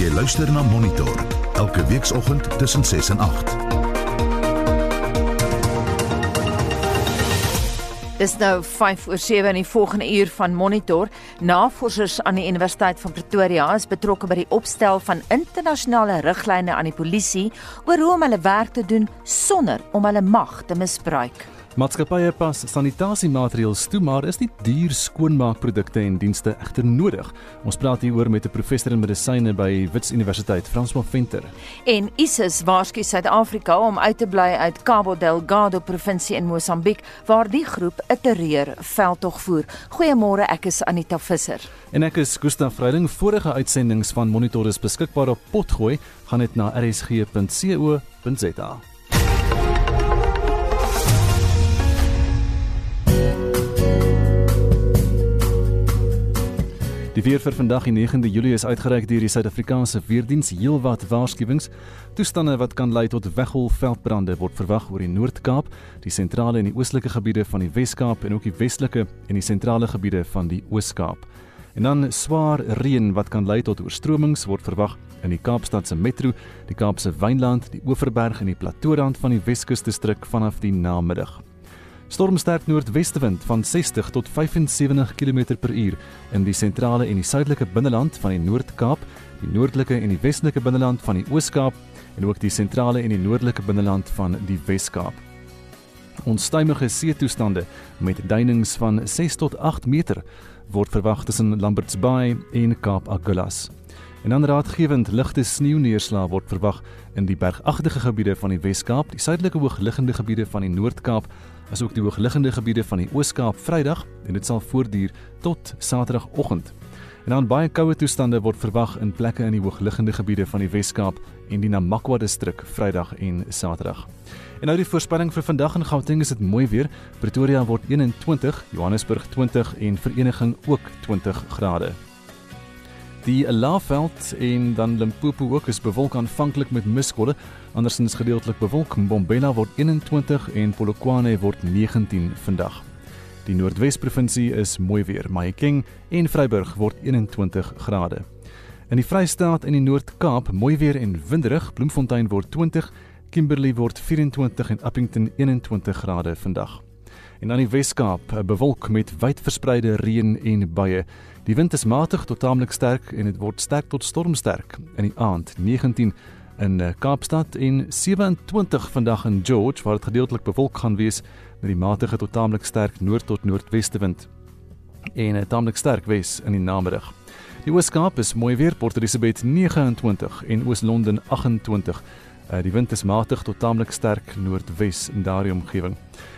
Jy luister na Monitor elke weekoggend tussen 6 en 8. Dis nou 5 oor 7 in die volgende uur van Monitor. Navorsers aan die Universiteit van Pretoria is betrokke by die opstel van internasionale riglyne aan die polisie oor hoe om hulle werk te doen sonder om hulle mag te misbruik. Maatskappye pas sanitasiemaatreëls toe, maar is nie duur skoonmaakprodukte en dienste egter nodig. Ons praat hieroor met 'n professor in medisyne by Wits Universiteit, Franswa Venter. En ISIS waarsku Suid-Afrika om uit te bly uit Cabo Delgado provinsie in Mosambiek, waar die groep 'n terreur veldtog voer. Goeiemôre, ek is Anita Visser. En ek is Gustaf Vreiding. Vorige uitsendings van Monitor is beskikbaar op Potgooi. Gaan net na rsg.co.za. Die weer vir vandag die 9de Julie is uitgereik deur die Suid-Afrikaanse Weerdiens heelwat waarskuwings. Toestande wat kan lei tot weggolfveldbrande word verwag oor die Noord-Kaap, die sentrale en die oostelike gebiede van die Wes-Kaap en ook die westelike en die sentrale gebiede van die Oos-Kaap. En dan swaar reën wat kan lei tot oorstromings word verwag in die Kaapstad se metro, die Kaapse Wynland, die Oeverberg en die Plateaurand van die Weskus distrik vanaf die namiddag. Stormsterk noordwestewind van 60 tot 75 km/h in die sentrale en die suidelike binneland van die Noord-Kaap, die noordelike en die westelike binneland van die Oos-Kaap en ook die sentrale en die noordelike binneland van die Wes-Kaap. Onstuimige see-toestande met duinings van 6 tot 8 meter word verwag tussen Lambert's Bay en Kaap Agulhas. En dan raadgewend ligte sneeuneerslae word verwag in die bergagtige gebiede van die Wes-Kaap, die suidelike hoogliggende gebiede van die Noord-Kaap asook die hoogliggende gebiede van die Oos-Kaap Vrydag en dit sal voortduur tot Saterdagoggend. En dan baie koue toestande word verwag in plekke in die hoogliggende gebiede van die Wes-Kaap en die Namakwa distrik Vrydag en Saterdag. En nou die voorspelling vir vandag in Gauteng is dit mooi weer. Pretoria word 21, Johannesburg 20 en Vereniging ook 20 grade. Die Laagveld en dan Limpopo ook is bewolk aanvanklik met miskolle, andersins gedeeltelik bewolk. Mbombela word 21 en Polokwane word 19 vandag. Die Noordwes-provinsie is mooi weer. Mahikeng en Vryburg word 21 grade. In die Vrystaat en die Noord-Kaap mooi weer en winderig. Bloemfontein word 20, Kimberley word 24 en Appington 21 grade vandag. En dan die Wes-Kaap, bewolk met wyd verspreide reën en baie. Die wind is matig tot taamlik sterk en dit word sterk tot stormsterk in die aand 19 in eh, Kaapstad en 27 vandag in George waar dit gedeeltelik bewolk gaan wees met die matige tot taamlik sterk noord tot noordweste wind en 'n taamlik sterk wes in die namiddag. Die Oos-Kaap is mooi weer, Port Elizabeth 29 en Oos-London 28. Uh, die wind is matig tot taamlik sterk noordwes in daardie omgewing.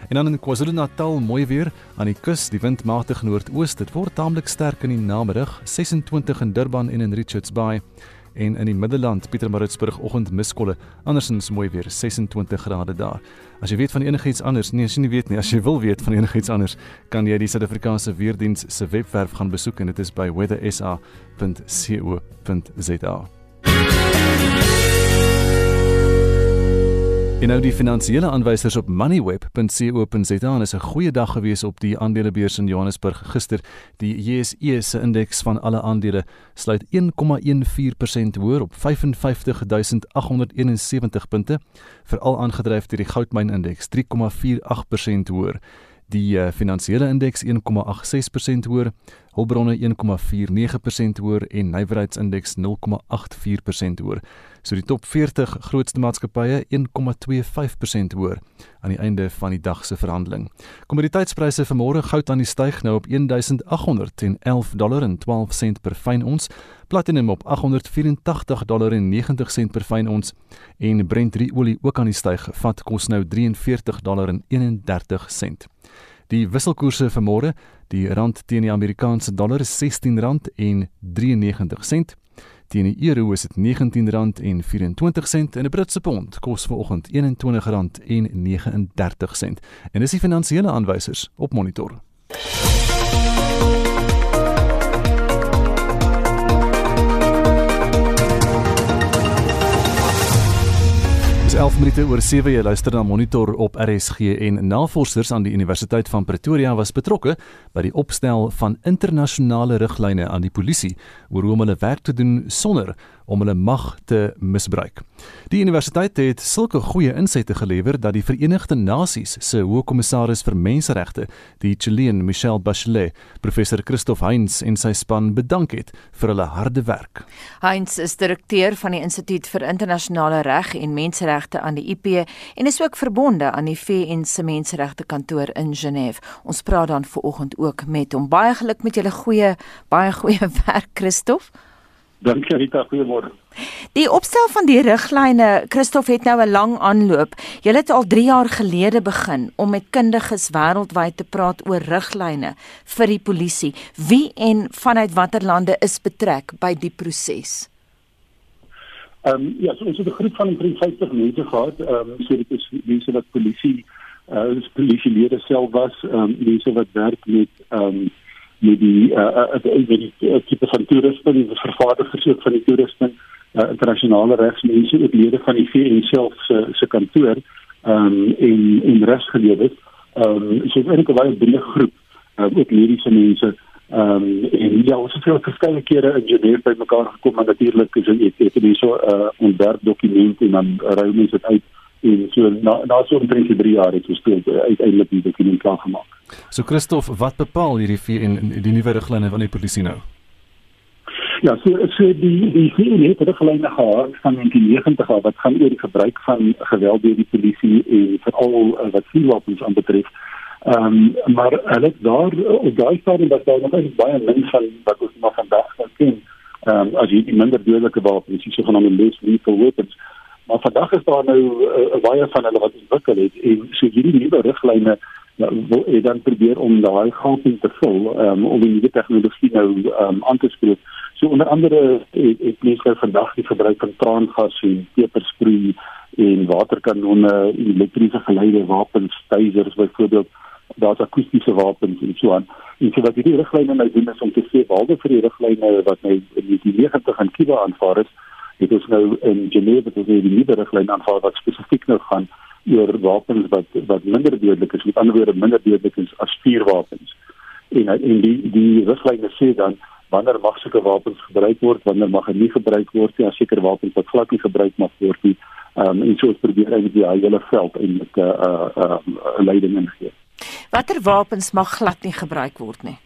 En dan in KwaZulu-Natal mooi weer aan die kus, die wind matig noordoos. Dit word taamlik sterk in die namiddag, 26 in Durban en in Richards Bay en in die Middelland, Pietermaritzburg oggend miskolle. Andersins mooi weer, 26 grade daar. As jy weet van enigiets anders, nee, as jy nie weet nie, as jy wil weet van enigiets anders, kan jy die Suid-Afrikaanse Weerdiens se webwerf gaan besoek en dit is by weathersa.co.za. En nou die finansiële aanwysers op moneyweb.co.za is 'n goeie dag gewees op die aandelebeurs in Johannesburg gister. Die JSE se indeks van alle aandele sluit 1,14% hoër op 55871 punte, veral aangedryf deur die goudmynindeks 3,48% hoër. Die uh, finansiële indeks 1,86% hoër, hulpbronne 1,49% hoër en nywerheidsindeks 0,84% hoër. So die top 40 grootste maatskappye 1,25% hoër aan die einde van die dag se verhandeling. Kommoditeitspryse vir môre goud aan die styg nou op 1811 dollar en 12 sent per fyn ons, platinum op 884 dollar en 90 sent per fyn ons en Brent olie ook aan die styg, vat kos nou 43 dollar en 31 sent. Die wisselkoerse vir môre, die rand teen die Amerikaanse dollar is R16 en 93 sent. Teen die euro is dit R19 en 24 sent en 'n Britse pond kos vanoggend R21 en 39 sent. En dis die finansiële aanwysers op monitor. Dis 11 minute oor 7 jy luister na Monitor op RSG en navorsers aan die Universiteit van Pretoria was betrokke by die opstel van internasionale riglyne aan die polisie oor hoe om hulle werk te doen sonder om hulle mag te misbruik. Die universiteit het sulke goeie insette gelewer dat die Verenigde Nasies se Hoogkommissaris vir Menseregte, die Chilean Michelle Bachelet, professor Christoph Heinz en sy span bedank het vir hulle harde werk. Heinz is direkteur van die Instituut vir Internasionale Reg en Menseregte aan die IP en is ook verbonde aan die VN se Menseregte kantoor in Genève. Ons praat dan vanoggend ook met hom. Baie geluk met julle goeie baie goeie werk, Christof. Dankie Rita, goeiemôre. Die opstel van die riglyne, Christof het nou 'n lang aanloop. Jy het al 3 jaar gelede begin om met kundiges wêreldwyd te praat oor riglyne vir die polisie. Wie en vanuit watter lande is betrek by die proses? Ehm um, ja, so ons het 'n groep van 53 mense gehad. Ehm um, so dit is mense wat polisie uh dis polisielede self was, ehm um, mense wat werk met ehm um, met die uh uh die tipe van toerusting, die vervaardigers ook van die toerusting, uh, internasionale regsmense, ook lede van die VN self se se kantoor ehm um, en en regsgeleerders. Ehm um, so 'n enige baie breë groep, uh, ook mediese mense Ehm um, en ja, ons het veel verskeie kere in Genève by mekaar gekom en natuurlik is dit hier so 'n uh, ontwerpdokument en dan ruim ons dit uit en so na na so 'n 3 jaar het ons dit uiteindelik die dokument klaar gemaak. So Christof, wat bepaal hierdie vier en die nuwe riglyne van die polisie nou? Ja, so so die die vier nuwe riglyne gehad van 1990 af wat gaan oor die gebruik van geweld deur die polisie en veral uh, wat vuurwapens aanbetref. Ehm um, maar hulle daar op daai stadium was daar nog baie min van wat ons nog vandag ken. Ehm um, as jy die minder dodelike wapens, die sogenaamde less lethal weapons. Maar vandag is daar nou 'n uh, baie van hulle wat ontwikkel het en so hierdie nuwe riglyne ja, wil jy dan probeer om daai gaping te vul um, om die nuwe tegnologie nou um, aan te spreek. So onder andere het, het mense nou vandag die gebruik van traangas en pepersproei en waterkanonne, elektriese geleide wapens, tasers byvoorbeeld daar's akoestiese wapens en so aan. En so wat hierdie riglyne nou doen is om te sê behalwe vir die riglyne wat nou in die 90 in Kuba aanvaar is, het ons nou in Genève het ons nou die nuwe riglyne aanvaar wat spesifiek nou gaan oor wapens wat wat minder dodelik is, met ander woorde minder dodelik is as vuurwapens. En en die die riglyne sê dan wanneer mag sulke wapens gebruik word, wanneer mag hulle nie gebruik word nie, as sekere wapens wat glad nie gebruik mag word nie. Ehm um, en so het probeer eintlik die hele veld eintlik 'n uh, 'n uh, uh, uh, leiding ingee. Watter wapens mag glad nie gebruik word nie?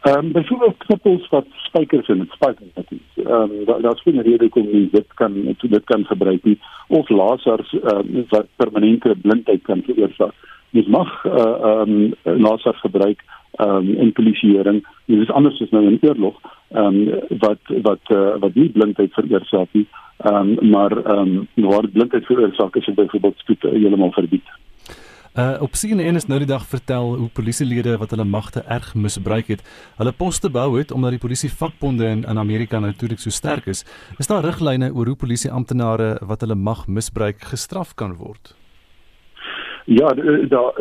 Ehm um, byvoorbeeld knippels wat spykers in dit spykers het. Ehm um, daar daar's geen rede kom nie dit kan dit kan gebruik nie of lasers um, wat permanente blindheid kan veroorsaak. Jy mag eh, ehm uh, um, lasers gebruik ehm um, in polisieering. Dit is anders as nou in oorlog ehm um, wat wat uh, wat nie blindheid veroorsaak nie. Ehm um, maar ehm um, waar blindheid veroorsaak is byvoorbeeld spoed uh, heeltemal verbied. Uh op CNN is nou die dag vertel hoe polisielede wat hulle magte erg misbruik het, hulle poste bou het omdat die polisie vakbonde in in Amerika natuurlik so sterk is. Is daar riglyne oor hoe polisie amptenare wat hulle mag misbruik gestraf kan word? Ja, daar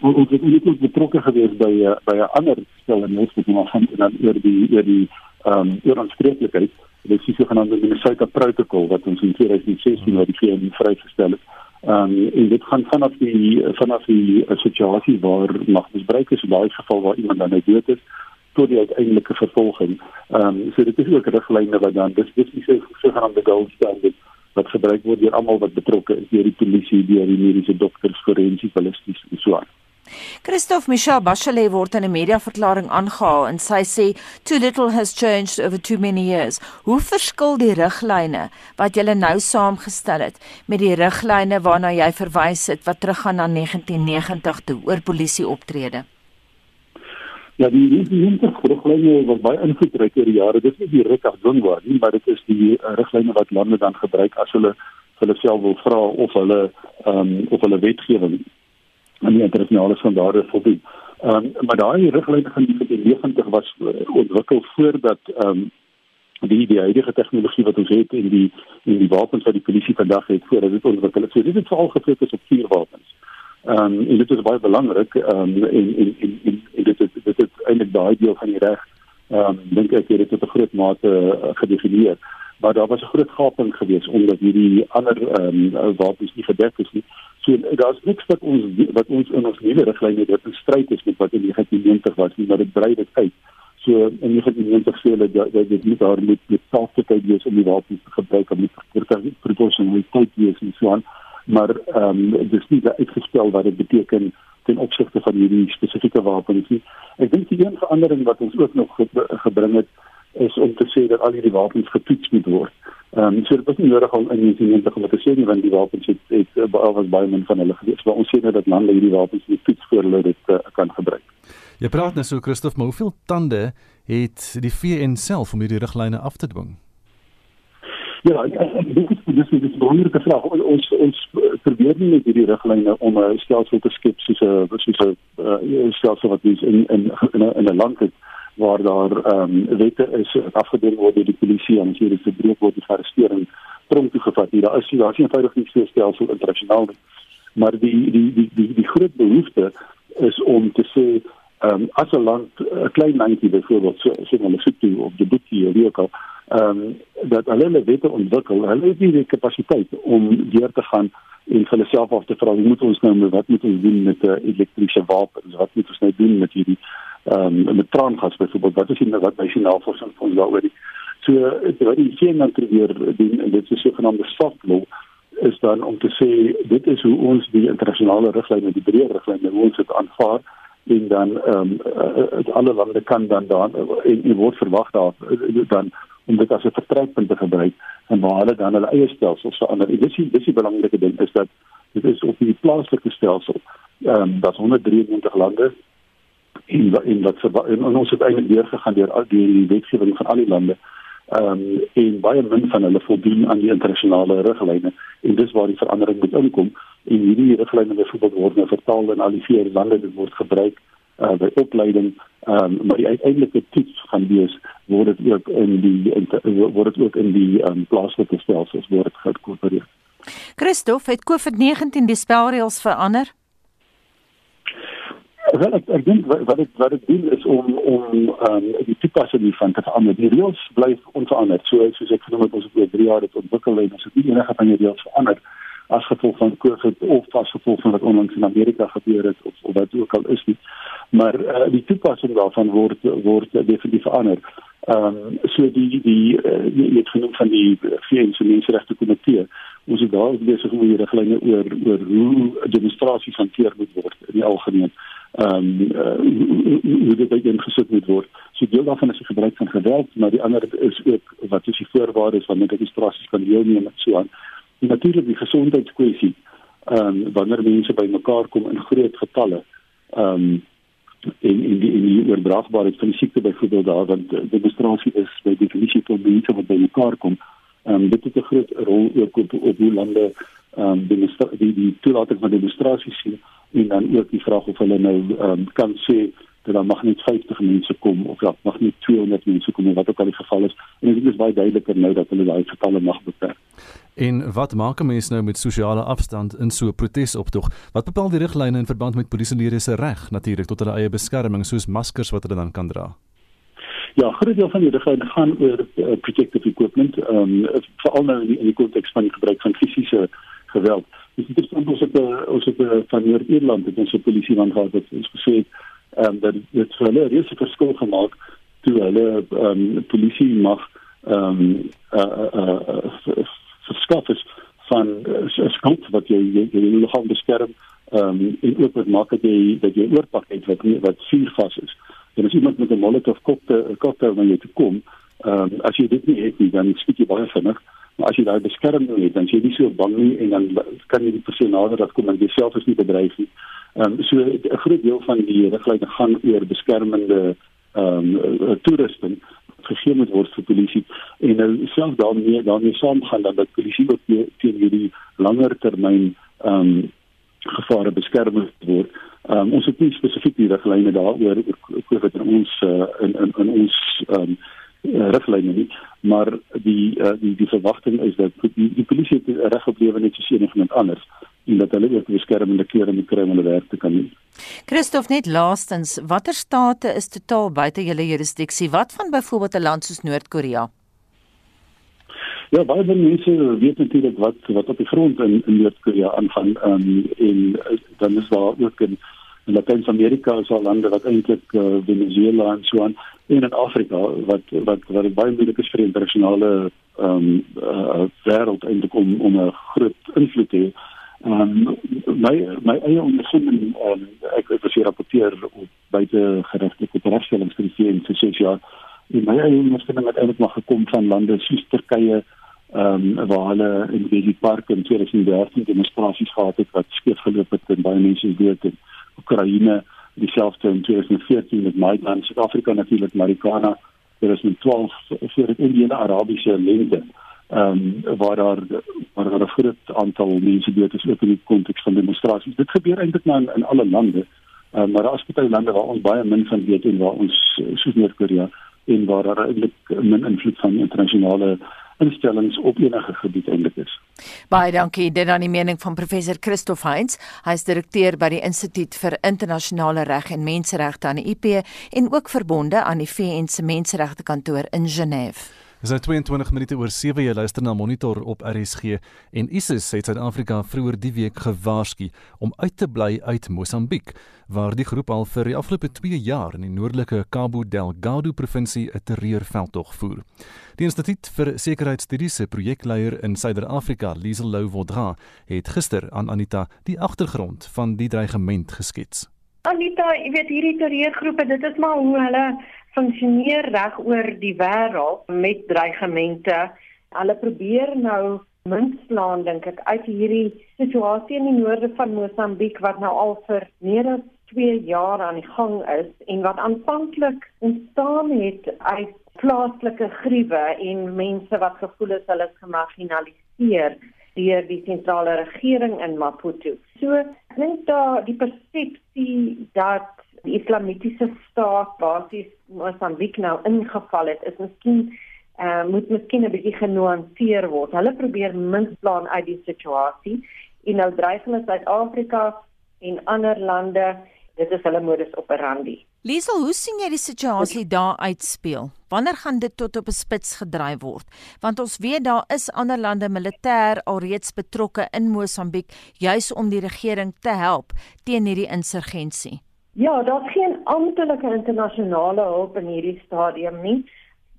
ons het net betrokke gewees by uh, by 'n ander stel en net met van dan oor die oor die ehm um, oor aanspreeklikheid. Dit is die sogenaamde Minnesota protokol wat ons in 2016 oor die VN vrygestel het. Ehm um, en dit gaan vanaf die vanaf die situasie waar magmisbruik is, in daai geval waar iemand dan dood is tot die uiteindelike vervolging. Ehm um, so dit is ook riglyne wat dan dis dis so sogenaamde gold standard wat gebruik word deur almal wat betrokke is, deur die polisie, deur die mediese dokters, forensiese ballistiese en so aan. Christophe Michel Bachelet word in 'n mediaverklaring aangehaal en sy sê too little has changed over too many years. Hoe verskil die riglyne wat julle nou saamgestel het met die riglyne waarna jy verwys het wat teruggaan na 1990 toe oor polisie optrede? Ja, die riglyne wat baie invloedryk oor die jare, dis nie die Rick Ardonwa nie, maar dit is die uh, riglyne wat lande dan gebruik as hulle hulle self wil vra of hulle ehm um, of hulle wetgewing aan die internasionale standaarde voldoen. Ehm um, maar daai riglyne van die 90 was ontwikkel voordat ehm um, die die huidige tegnologie wat ons het in die in die wapens wat die polisie vandag het voordat dit ontwikkel het. So dit het veral gefokus op vuurwapens. Ehm um, en dit is baie belangrik ehm um, en, en en en en dit is dit is eintlik daai deel van die reg ehm um, dink ek het dit tot 'n groot mate uh, gedefinieer maar daar was 'n groot gaping geweest omdat hierdie ander ehm um, wapens nie gedek is nie. So daar's niks wat ons wat ons in ons nuwe riglyne dit in stryd is met wat in 1990 was nie, maar dit brei dit uit. So in 1990 sê hulle dat dit moet daar moet met selfsugheid wees om die wapens te gebruik om die proporsionaliteit wees en so aan. Maar ehm um, dis nie uitgestel wat dit beteken ten opsigte van hierdie spesifieke wapens nie. Ek dink die een verandering wat ons ook nog gebring het is om te sê dat al hierdie wapens getoets moet word. Ehm um, so dit is nie nodig om in 1990 om te sê nie want die wapens het het uh, was baie min van hulle gewees. Maar ons sê net dat lande hierdie wapens moet toets voor hulle dit uh, kan gebruik. Jy praat net so Christof, maar hoeveel tande het die VN self om hierdie riglyne af te dwing? Ja, ek dink dit is dis 'n belangrike vraag. Ons ons probeer nie met hierdie riglyne om 'n stelsel te skep soos 'n soos 'n stelsel wat ons in in in 'n land het waar daar ehm um, wette is afgedwing word deur die polisie en as jy dit verbreek word, die arrestering tronk toegevat. Hier daar is daar is eenvoudig nie so stelsel internasionaal nie. Maar die die die die die groot behoefte is om te sê ehm um, as 'n land 'n klein landjie byvoorbeeld so so 'n Lesotho of Djibouti of wie ook al ehm um, dat hulle wette ontwikkel, hulle het nie die kapasiteit om deur te gaan en vir hulle self af te vra hoe moet ons nou met wat moet ons doen met 'n uh, elektriese wapens? Wat moet ons nou doen met hierdie ehm um, met traangas byvoorbeeld? Wat is die wat by die navorsing van daaroor so wat die VN probeer doen en dit is sogenaamde soft law is dan om te sê dit is hoe ons die internasionale riglyne die breë riglyne ons dit aanvaar en dan ehm um, alle lande kan dan dan en, en word verwag daar dan om dit as 'n vertrekpunt te gebruik en waar hulle dan hulle eie stelsels verander. Dit is dis die belangrike ding is dat dit is op die plaaslike stelsel. Ehm um, dat 193 lande in in wat en ons het eintlik weer gegaan deur al die wetgewing van al die lande. Ehm um, en baie min van hulle voldoen aan die internasionale riglyne en dis waar die verandering moet inkom en hierdie riglyne byvoorbeeld word nou vertaal in al die vier lande dit word gebruik uh, by opleiding um, maar die uiteindelike toets gaan wees word dit ook in die in, word dit ook in die um, plaaslike stelsels word geïnkorporeer. Christof het COVID-19 die spelreëls verander. Wel ek ek dink wat wat dit wat dit doen is om om um, die toepassing hiervan te verander. Die reëls bly onveranderd. So soos ek genoem het ons het oor 3 jaar dit ontwikkel en ons het nie enige van die reëls verander as gevolg van COVID of as gevolg van wat onlangs in Amerika gebeur het of, of wat ook al is nie. Maar uh, die toepassing daarvan word word definitief verander. Ehm um, so die die uh, jy het genoem van die VN se menseregte komitee. Ons is daar besig om hierdie riglyne oor oor hoe demonstrasies hanteer moet word in die algemeen. Ehm um, uh, hoe dit ingesit moet word. So deel daarvan is die gebruik van geweld, maar die ander is ook wat is die voorwaardes wanneer demonstrasies kan deelneem en so aan natuurlik die gesondheidskwessie ehm um, wanneer mense bymekaar kom in groot getalle ehm um, en en die, die oordraagbaarheid van die siekte byvoorbeeld daar want die demonstrasie is by definisie van mense wat bymekaar kom ehm um, dit het 'n groot rol ook op op hoe lande ehm um, die die die toelating van demonstrasies sien en dan ook die vraag of hulle nou ehm um, kan sê dat daar mag net 50 mense kom of dat mag net 200 mense kom wat ook al die geval is en dit is baie duideliker nou dat hulle daai getalle mag beperk. En wat maak 'n mens nou met sosiale afstand in so 'n protesoptog? Wat bepaal die riglyne in verband met polisielede se reg natuurlik tot hulle eie beskerming soos maskers wat hulle dan kan dra? Ja, groot deel van die riglyne gaan oor uh, protective equipment, ehm um, veral nou in die, die konteks van die gebruik van fisiese geweld. Dis interessant ons het uh, ons het uh, van Noord-Ierland het ons 'n polisie van gehad wat ons gesê het ehm um, dat dit vir hulle reuse verskil gemaak toe hulle ehm um, polisie mag ehm um, uh, uh, uh, verskaf is van uh, skuld wat jy jy, jy liggaam beskerm ehm um, en ook wat maak dat jy dat jy oorpak het wat wat vuur vas is. En as iemand met 'n molotov cocktail cocktail na jou toe kom, ehm um, as jy dit nie het nie, dan skiet jy baie vinnig. Maar as jy daai beskerming het, dan jy nie so bang nie en dan kan jy die persoon nader dat kom en jouself is nie bedreig nie. Ehm um, so 'n groot deel van die riglyne gaan oor beskermende ehm um, toerusting gegee moet word vir polisie en nou self daarmee daarmee saamgaan dat dat polisie ook teen hierdie langer termyn ehm um, gevare beskerm word. Ehm um, ons het nie spesifiek die riglyne daaroor oor wat in ons uh, in, in in ons ehm um, riglyne nie, maar die uh, die die verwagting is dat die, die polisie reg op lewe net soos enigiemand anders en dat hulle ook beskermende klere moet kry om hulle werk te kan doen. Christof net laastens, watter state is totaal buite julle jurisdiksie? Wat van byvoorbeeld 'n land soos Noord-Korea? Ja, baie mense weet natuurlik wat wat op die grond in, in Noord-Korea aangaan um, en uh, dan is daar ook in, in Latyn-Amerika so lande wat eintlik uh, Venezuela en so aan en in Afrika wat wat wat baie moeilik is vir internasionale ehm um, uh, wêreld eintlik om om 'n groot invloed te hê. Ehm um, my my eie ondervinding ehm um, ek het gesien rapporteer op buite geregtelike regstellings vir die vir 6 jaar. En my eie ondervinding het eintlik maar gekom van lande soos Turkye ehm um, waar hulle in die park in 2013 demonstrasies gehad het wat skeef geloop het en baie mense dood het. Oekraïne dieselfde in 2014 met Maidan, Suid-Afrika natuurlik, Marikana, daar is 'n 12 vir die Indiese Arabiese lente. Ehm um, waar daar waar daar 'n groot aantal mense dood is ook in die konteks van demonstrasies. Dit gebeur eintlik maar in, in alle lande. Um, maar daar is baie lande waar ons baie min van weet en waar ons soos Noord-Korea en waar daar eintlik min invloed van internasionale instellings op enige gebied eintlik is. Baie dankie. Dit dan die mening van professor Christof Heinz. Hy is direkteur by die Instituut vir Internasionale Reg en Menseregte aan die IP en ook verbonde aan die VN se Menseregte kantoor in Genève. Dis nou 22 minute oor 7 jy luister na Monitor op RSG en ISIS het Suid-Afrika vroeër die week gewaarsku om uit te bly uit Mosambiek waar die groep al vir die afgelope 2 jaar in die noordelike Cabo Delgado provinsie 'n terreurveldtog voer. Die Instituut vir Sekuriteitsstudies se projekleier in Suider-Afrika, Liesel Lou Vaudra, het gister aan Anita die agtergrond van die dreigement geskets. Anita, jy weet hierdie terreurgroepe, dit is maar hoe hulle funksioneer reg oor die wêreld met dreigemente. Hulle probeer nou muntslaan dink ek uit hierdie situasie in die noorde van Mosambiek wat nou al vir meer as 2 jaar aan die gang is en wat aanvanklik ontstaan het uit plaaslike gruwe en mense wat gevoel het hulle is gemarginaliseer deur die sentrale regering in Maputo. So ek dink daar die persepsie dat die islamitiese staat basies Mosambiek nou ingeval het, is miskien uh, moet miskien 'n bietjie genuanceer word. Hulle probeer minsplan uit die situasie en nou dreig hulle Suid-Afrika en ander lande dit is hulle modus operandi. Liesel, hoe sien jy die situasie daar uitspeel? Wanneer gaan dit tot op 'n spits gedryf word? Want ons weet daar is ander lande militêr alreeds betrokke in Mosambiek juis om die regering te help teen hierdie insurgensie. Ja, daar's geen amptelike internasionale hulp in hierdie stadium nie.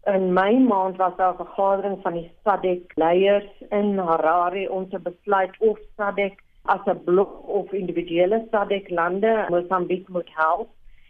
In my maand was daar 'n vergadering van die SADC leiers in Harare om te besluit of SADC as 'n blok of individuele SADC lande Mosambiek moet help.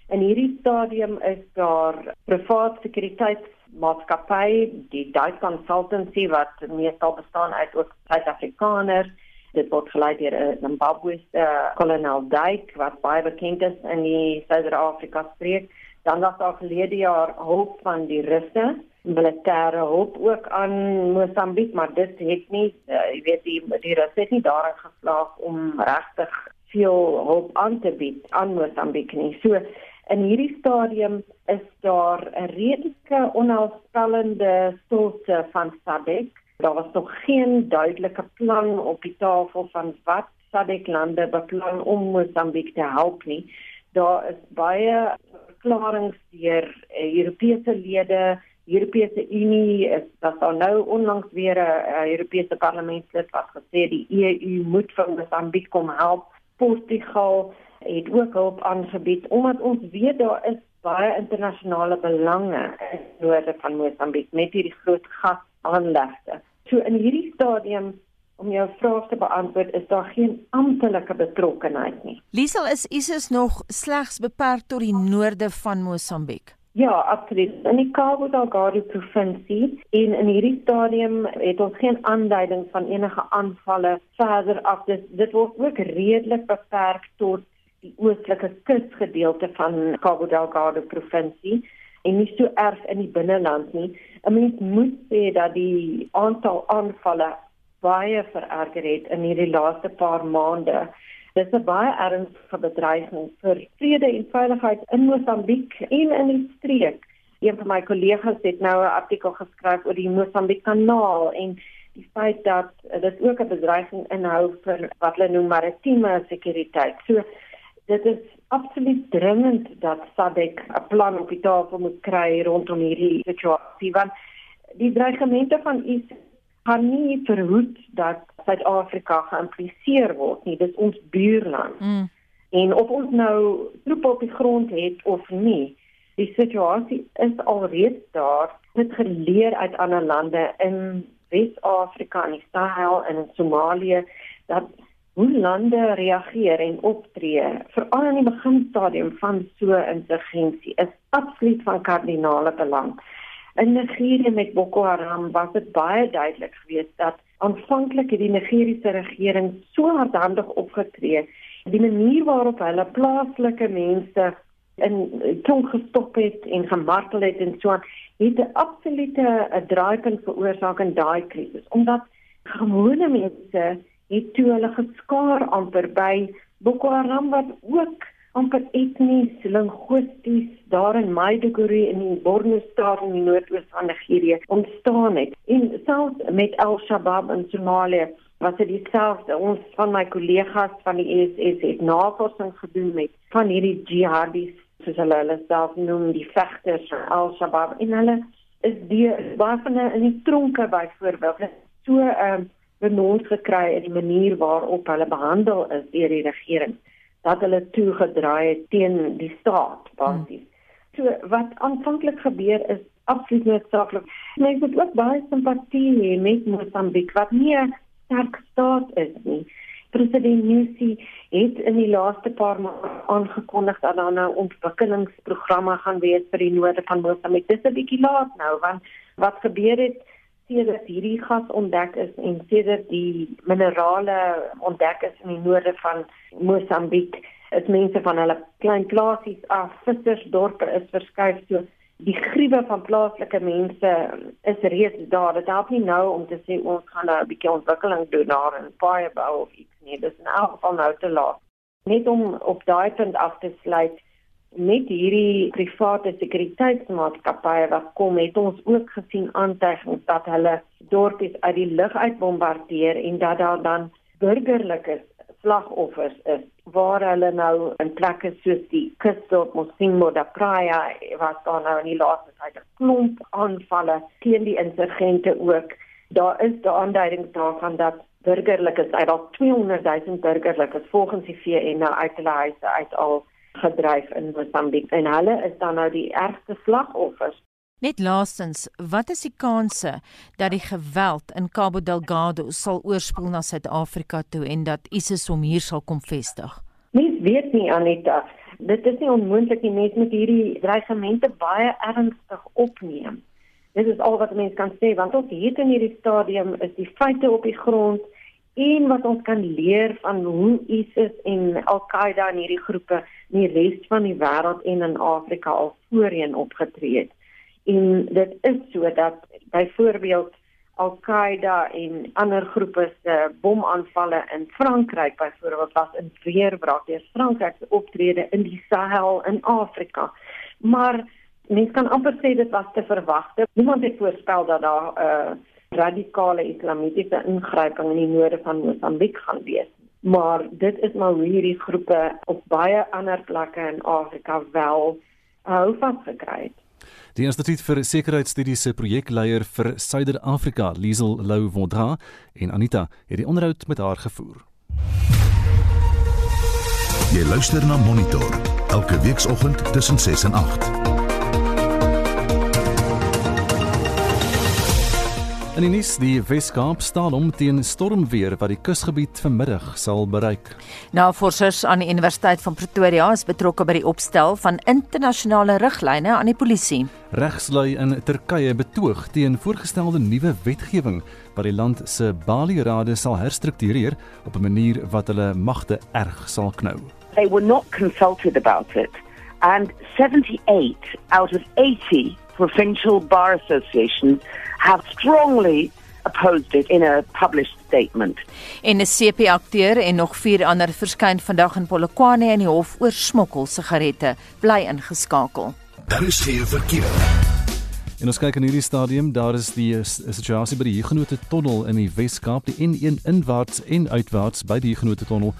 In hierdie stadium is daar privaat sekuriteitsmaatskappy, die Duits Consultancy wat meestal bestaan uit ook Suid-Afrikaners. Dit word gelei deur 'n Zimbabweëse kolonel Dyke wat baie bekend is in die Suid-Afrika streek. Dan was daar verlede jaar hulp van die Russe, militêre hulp ook aan Mosambiek, maar dit het nie, uh, jy weet die die Russe het nie daarin geslaag om regtig veel hulp aan te bied aan Mosambiek nie. So in hierdie stadium is daar 'n redelike onheilspellende stilte van SADC. Daar was nog geen duidelike plan op die tafel van wat SADC lande beplan om Mosambiek te help nie. Daar is baie verklaringe deur uh, Europese lede Europese Unie is dat daar nou onlangs weer 'n Europese parlementslid wat gesê die EU moet vir Mosambiek kom help. Portugal het ook hulp aangebied omdat ons weet daar is baie internasionale belange in noorde van Mosambiek met hierdie groot gasaanlegte. So in hierdie stadium om jou vraag te beantwoord is daar geen amptelike betrokkenheid nie. Liesel is ISIS nog slegs beperk tot die noorde van Mosambiek. Ja, absoluut. In die Cabo Delgado provinsie en in hierdie stadium het ons geen aanduiding van enige aanvalle verder af. Dit dit word ook redelik beperk tot die oostelike kusgedeelte van Cabo Delgado provinsie en nie so erg in die binneland nie. 'n Mens moet sê dat die aantal aanvalle baie vererger het in hierdie laaste paar maande. Dit is 'n baie ernstige bedreiging vir vrede en veiligheid in Mosambiek en in die streek. Een van my kollegas het nou 'n artikel geskryf oor die Mosambiek kanaal en die feit dat dit ook 'n bedreiging inhou vir wat hulle noem maritieme sekuriteit. So dit is absoluut dringend dat SADC 'n plan op die tafel moet kry rondom hierdie situasie want die dreigemente van ISIS kan nie verhoed dat Suid-Afrika geïmpliseer word nie dis ons buurland mm. en of ons nou troepe op die grond het of nie Die situasie is alreeds daar. Dit geleer uit ander lande in Wes-Afrika en die Sahel en in Somalië dat hoe lande reageer en optree veral in die beginstadium van so 'n insurgensie is absoluut van kardinale belang. In Nigerië met Boko Haram was dit baie duidelik geweest dat aanvanklik die Nigeriese regering so hardhandig opgetree die manier waarop hulle plaaslike mense in tronk gestop het en gemartel het en so het 'n absolute 'n draaipunt veroorsaak in daai krisis omdat gewone mense het toe hulle geskaar amper by Boko Haram wat ook amper etnies linguisties daar in Maiduguri in die Borno staat in die noordoos van Nigerië ontstaan het. En selfs met Al-Shabaab in Somalië was dit dieselfde. Ons van my kollegas van die ISS het navorsing gedoen met van hierdie jihadis soos hulle hulle self noem die vegters van Al-Shabaab en hulle is die waarvan in die tronke byvoorbeeld. So 'n uh, ehm, benons gekry in die manier waarop hulle behandel is deur die regering dat hulle toegedraai het teen die staat basies. Hmm. So wat aanvanklik gebeur is absoluut noodsaaklik. Mense het ook baie simpatie hê met Mosambiek wat nie 'n sterk staat is nie. President Nyusi het in die laaste paar maande aangekondig dat daar nou ontwikkelingsprogramme gaan wees vir die noorde van Mosambiek. Dis 'n bietjie laat nou want wat gebeur het sedert hierdie gas ontdek is en sedert die minerale ontdek is in die noorde van Mosambiek, is mense van hulle klein plasies af, vissersdorpe is verskuif so die gruwe van plaaslike mense is reeds daar. Dit help nie nou om te sê ons gaan nou 'n bietjie ontwikkeling doen daar in Firebou of iets nie. Dis in elk geval nou te laat. Net om op daai punt af te sluit met hierdie private sekuriteitsmaatskappye wat kom het ons ook gesien aantuigings dat hulle dorpies uit die lug uit bombardeer en dat daar dan burgerlikes slagoffers is waar hulle nou in plekke soos die kusdorp Mosimbo da Praia was daar nou in die laaste tyd 'n klomp aanvalle teen die insurgente ook. Daar is daar aanduidings daarvan dat burgerlikes uit al 200 000 burgerlikes volgens die VN nou uit hulle huise uit al gedryf in Mosambiek en hulle is dan nou die ergste slagoffers Net laastens, wat is die kanse dat die geweld in Cabo Delgado sal oorspoel na Suid-Afrika toe en dat ISIS hom hier sal kom vestig? Mens weet nie Anita, dit is nie onmoontlik nie mens met hierdie dreigemente baie ernstig opneem. Dit is al wat mens kan sê want ons hier in hierdie stadium is die feite op die grond en wat ons kan leer van hoe ISIS en Al-Qaeda en hierdie groepe in die res van die wêreld en in Afrika al voorheen opgetree het en dit is so dat byvoorbeeld Al-Qaeda en ander groepe se bomaanvalle in Frankryk byvoorbeeld was in weerwraak deur Frankryk se optrede in die Sahel in Afrika. Maar mens kan amper sê dit was te verwagte. Niemand het voorspel dat daar 'n uh, radikale islamitiese ingryping in die noorde van Mosambiek gaan wees. Maar dit is maar hoe hierdie groepe op baie ander plekke in Afrika wel hou vasgekry het. Die Instituut vir Sekuriteitsstudies se projekleier vir Suider-Afrika, Liesel Lou Vondra en Anita het die onderhoud met haar gevoer. Jy luister na Monitor elke weekoggend tussen 6 en 8. In die nuus, die Weskaap staan om teen stormweer wat die kusgebied vanmiddag sal bereik. Navorsers aan die Universiteit van Pretoria is betrokke by die opstel van internasionale riglyne aan die polisie. Regslui in Turkye betoog teen voorgestelde nuwe wetgewing wat die land se Bali-rade sal herstruktureer op 'n manier wat hulle magte erg sal knou. They were not consulted about it and 78 out of 80 provincial bar associations have strongly opposed it in a published statement. En 'n CP-akteur en nog vier ander verskyn vandag in Polokwane in die hof oor smokkel sigarette. Bly ingeskakel. Daar is geen verkeer. En ons kyk in hierdie stadium, daar is die situasie by die Huguenot tunnel in die Wes-Kaap, die N1 inwaarts en uitwaarts by die Huguenot tunnel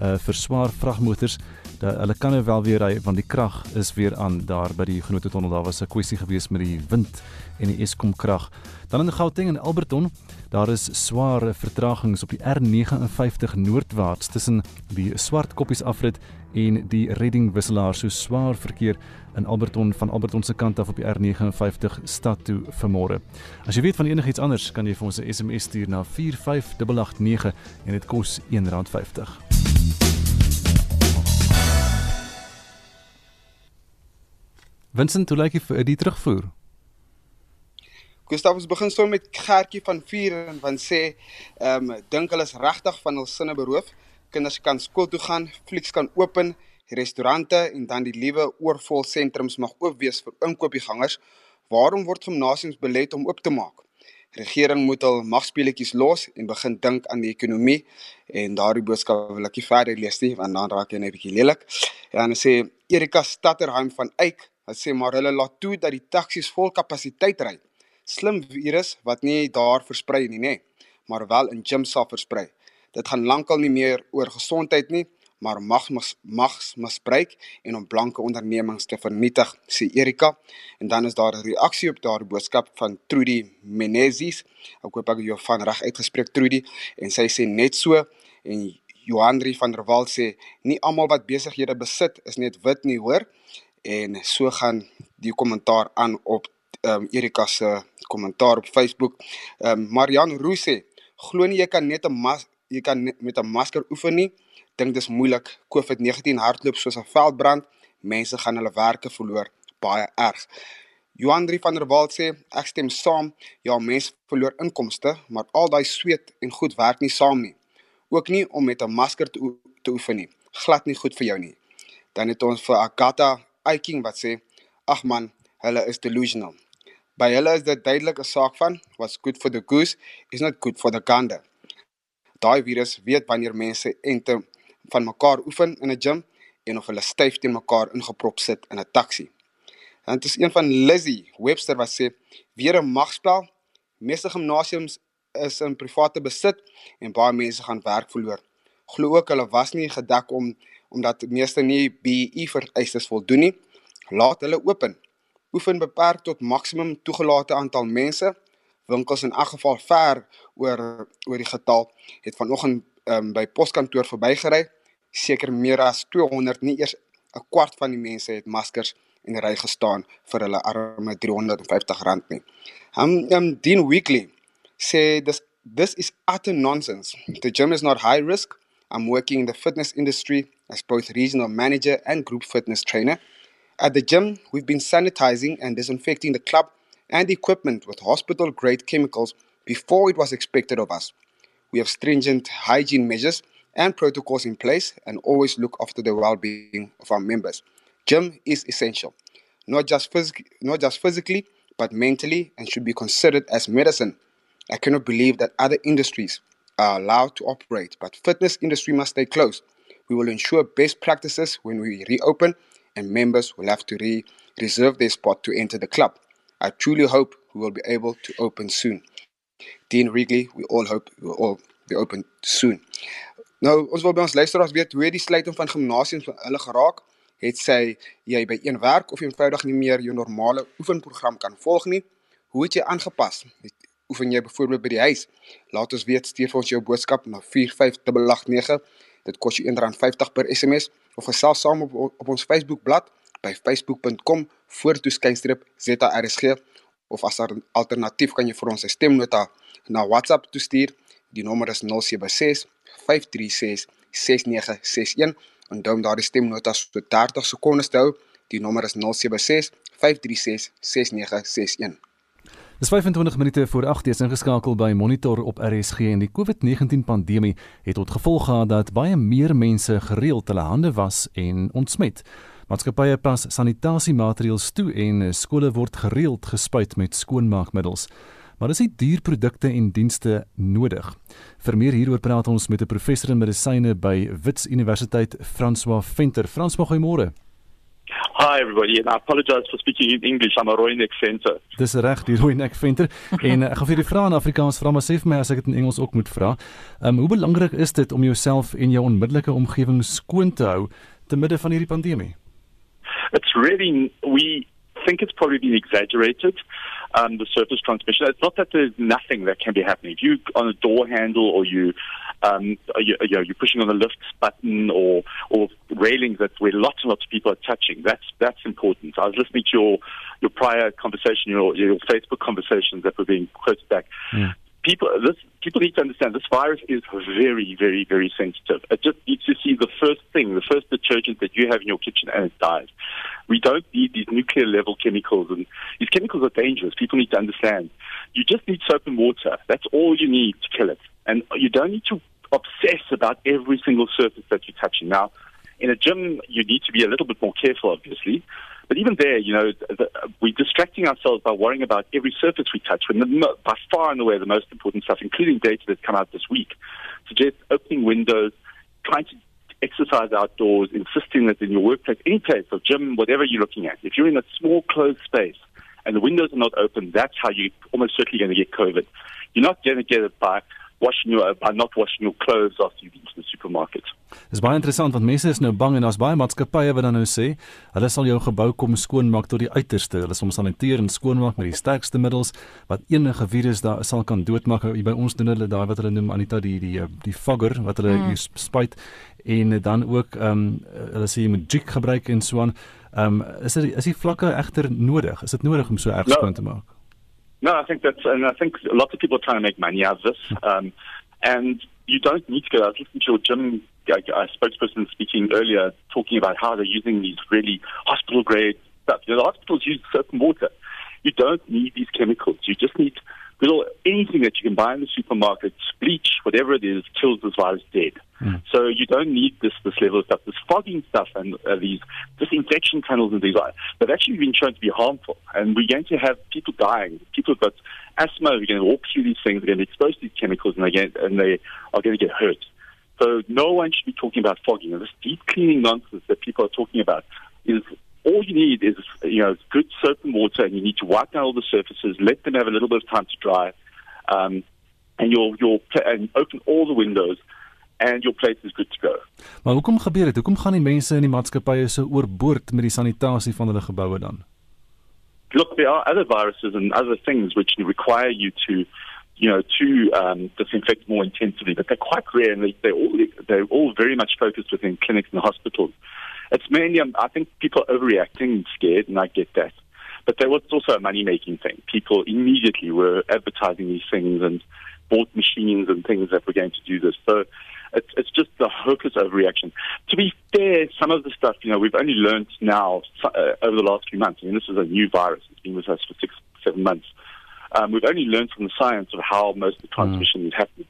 uh, vir swaar vragmotors Da, hulle kan nou wel weer ry want die krag is weer aan daar by die Genote Tunnel. Daar was 'n kwessie gewees met die wind en die Eskom krag. Dan in Gauteng en Alberton, daar is sware vertragings op die R59 noordwaarts tussen die Swart Koppies afrit en die Redding wisselaar. So swaar verkeer in Alberton van Alberton se kant af op die R59 stad toe vanmôre. As jy weet van enigiets anders, kan jy vir ons 'n SMS stuur na 45889 en dit kos R1.50. Vincent, hoe lyk dit vir die terugvoer? Gustav ons begin sommer met Gertjie van 4 en van sê ehm um, dink hulle is regtig van hul sinne beroof. Kinders kan skool toe gaan, flieks kan open, restaurante en dan die liewe oorvol sentrums mag oop wees vir inkopiesgangers. Waarom word gimnasiums belet om oop te maak? Regering moet al magspeletjies los en begin dink aan die ekonomie en daardie boodskap wil ek nie verder lees nie want dan raak jy net 'n bietjie lelik. En dan sê Erika Stadterheim van Eyck, hy sê maar hulle laat toe dat die taksies vol kapasiteit ry slim virus wat nie daar versprei nie, nê, maar wel in gyms sal versprei. Dit gaan lankal nie meer oor gesondheid nie, maar mag mags misbruik en om blanke ondernemings te vernietig, sê Erika. En dan is daar 'n reaksie op daardie boodskap van Trudy Menezes. Ek hoop ek het jou van reg uitgespreek Trudy en sy sê net so en Johanri van der Walt sê nie almal wat besighede besit is net wit nie, hoor. En so gaan die kommentaar aan op ehm um, Erika se kommentaar op Facebook. Ehm um, Marian Roo sê, glo nie jy kan net 'n mas jy kan met 'n masker oefen nie. Dink dis moeilik. COVID-19 hardloop soos 'n veldbrand. Mense gaan hulle werke verloor, baie erg. Johan Drie van der Walt sê, ek stem saam. Ja, mense verloor inkomste, maar al daai sweet en goed werk nie saam nie. Ook nie om met 'n masker te, te oefen nie. Glad nie goed vir jou nie. Dan het ons vir Agatha Eiking wat sê, ag man, hulle is delusional. By hulle is dit duidelik 'n saak van what's good for the goose is not good for the gander. Daai virus weet wanneer mense ente van mekaar oefen in 'n gym en of hulle styf teen mekaar ingeprop sit in 'n taxi. En dit is een van Lizzie Webster wat sê weer 'n magspel. Meeste gimnasiums is in private besit en baie mense gaan werk verloor. Glo ook hulle was nie gedek om omdat meeste nie BE vereistes voldoen nie. Laat hulle open oefen beperk tot maksimum toegelate aantal mense. Winkels in elk geval ver oor oor die getal het vanoggend um, by poskantoor verbygery. Seker meer as 200, nie eers 'n kwart van die mense het maskers in die ry gestaan vir hulle arme R350 nie. Um, um Dean Weekly sê this this is utter nonsense. The gym is not high risk. I'm working in the fitness industry as both regional manager and group fitness trainer. At the gym, we've been sanitizing and disinfecting the club and equipment with hospital grade chemicals before it was expected of us. We have stringent hygiene measures and protocols in place and always look after the well being of our members. Gym is essential, not just, phys- not just physically, but mentally, and should be considered as medicine. I cannot believe that other industries are allowed to operate, but fitness industry must stay closed. We will ensure best practices when we reopen and members will have to re- reserve their spot to enter the club. I truly hope we will be able to open soon. Dean Wrigley, we all hope we will all be open soon. Nou, ons wil by ons luisteraars weet hoe het die sluiting van gimnasiums hulle geraak? Het sy jy by een werk of eenvoudig nie meer jou normale oefenprogram kan volg nie? Hoe het jy aangepas? Oefen jy byvoorbeeld by die huis? Laat ons weet, stuur vir ons jou boodskap na 45889. Dit kos jou R1.50 per SMS of gesels saam op, op ons Facebookblad by facebook.com voortoeskynstrip ZARSG of as alternatief kan jy vir ons 'n stemnota na WhatsApp toestuur. Die nommer is 076 536 6961 en dan daardie stemnota so 30 sekondes te hou. Die nommer is 076 536 6961. Dis 25 minute voor 8:00 is ingeskakel by Monitor op RSG en die COVID-19 pandemie het tot gevolg gehad dat baie meer mense gereeld hulle hande was en ontsmet. Maatskappye pas sanitasiemaatreëls toe en skole word gereeld gespuit met skoonmaakmiddels. Maar is dit duur produkte en dienste nodig? Vir meer hieroor praat ons met 'n professor in medisyne by Wits Universiteit, François Venter. François, goeiemôre. Hi everybody, and I apologize for speaking in English. I'm a Roinek Venter. Dis reg, die Roinek Venter. en ek gaan vir die vrae in Afrikaans vra, maar sê vir my as ek dit in Engels ook moet vra. Ehm um, hoe belangrik is dit om jouself en jou onmiddellike omgewing skoon te hou te midde van hierdie pandemie? It's really we think it's probably been exaggerated. Um, the surface transmission. It's not that there's nothing that can be happening. If you on a door handle or you, um, you, you know, you're pushing on the lift button or or railings that where lots and lots of people are touching. That's that's important. I was listening to your your prior conversation, your your Facebook conversations that were being quoted back. People this people need to understand this virus is very, very, very sensitive. It just needs to see the first thing, the first detergent that you have in your kitchen and it dies. We don't need these nuclear level chemicals and these chemicals are dangerous. People need to understand. You just need soap and water. That's all you need to kill it. And you don't need to obsess about every single surface that you're touching. Now, in a gym, you need to be a little bit more careful, obviously. But even there, you know, the, we're distracting ourselves by worrying about every surface we touch. When the, by far and away the most important stuff, including data that's come out this week, suggests opening windows, trying to exercise outdoors, insisting that in your workplace, any place or gym, whatever you're looking at, if you're in a small closed space and the windows are not open, that's how you're almost certainly going to get COVID. You're not going to get it by washing your by not washing your clothes after you've been to the supermarket. Dis baie interessant want mense is nou bang en daar's baie maatskappye wat dan nou sê hulle sal jou gebou kom skoonmaak tot die uiterste. Hulle soms saniteer en skoonmaak met die sterkste middels wat enige virus daar sal kan doodmaak. By ons doen hulle daai wat hulle noem Anita die die die fogger wat hulle mm. spuit en dan ook ehm um, hulle sê jy moet jig gebruik en so aan. Ehm um, is dit is die vlakke egter nodig? Is dit nodig om so erg skoon no. te maak? No, I think that's, and I think lots of people are trying to make money out of this. Um, and you don't need to go. I was listening to your gym a spokesperson speaking earlier, talking about how they're using these really hospital grade stuff. You know, the hospitals use soap and water. You don't need these chemicals. You just need little anything that you can buy in the supermarket, bleach, whatever it is, kills this virus dead. Mm. So you don't need this this level of stuff. This fogging stuff and uh, these disinfection tunnels and these they've actually been shown to be harmful. And we're going to have people dying. People who've got asthma, are going to walk through these things, are going to be exposed to these chemicals, and they get, and they are going to get hurt. So no one should be talking about fogging. And this deep cleaning nonsense that people are talking about is all you need is you know good soap and water, and you need to wipe down all the surfaces, let them have a little bit of time to dry, um, and you'll you'll and open all the windows. And your place is good to go. Maar hoekom gebeur dit? Hoekom gaan die mense in die maatskappye so oorboord met die sanitasie van hulle geboue dan? Look, there are other viruses and other things which require you to you know, to um, disinfect more intensively, but they're quite rare and they, they're, all, they're all very much focused within clinics and hospitals. It's mainly, um, I think people are overreacting and scared, and I get that. But there was also a money making thing. People immediately were advertising these things and bought machines and things that were going to do this. So it's, it's just a hopeless overreaction. To be fair, some of the stuff, you know, we've only learned now uh, over the last few months. I mean, this is a new virus. It's been with us for six, seven months. Um, we've only learned from the science of how most of the transmission mm. is happening.